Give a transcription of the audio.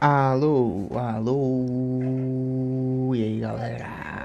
Alô, alô, e aí galera?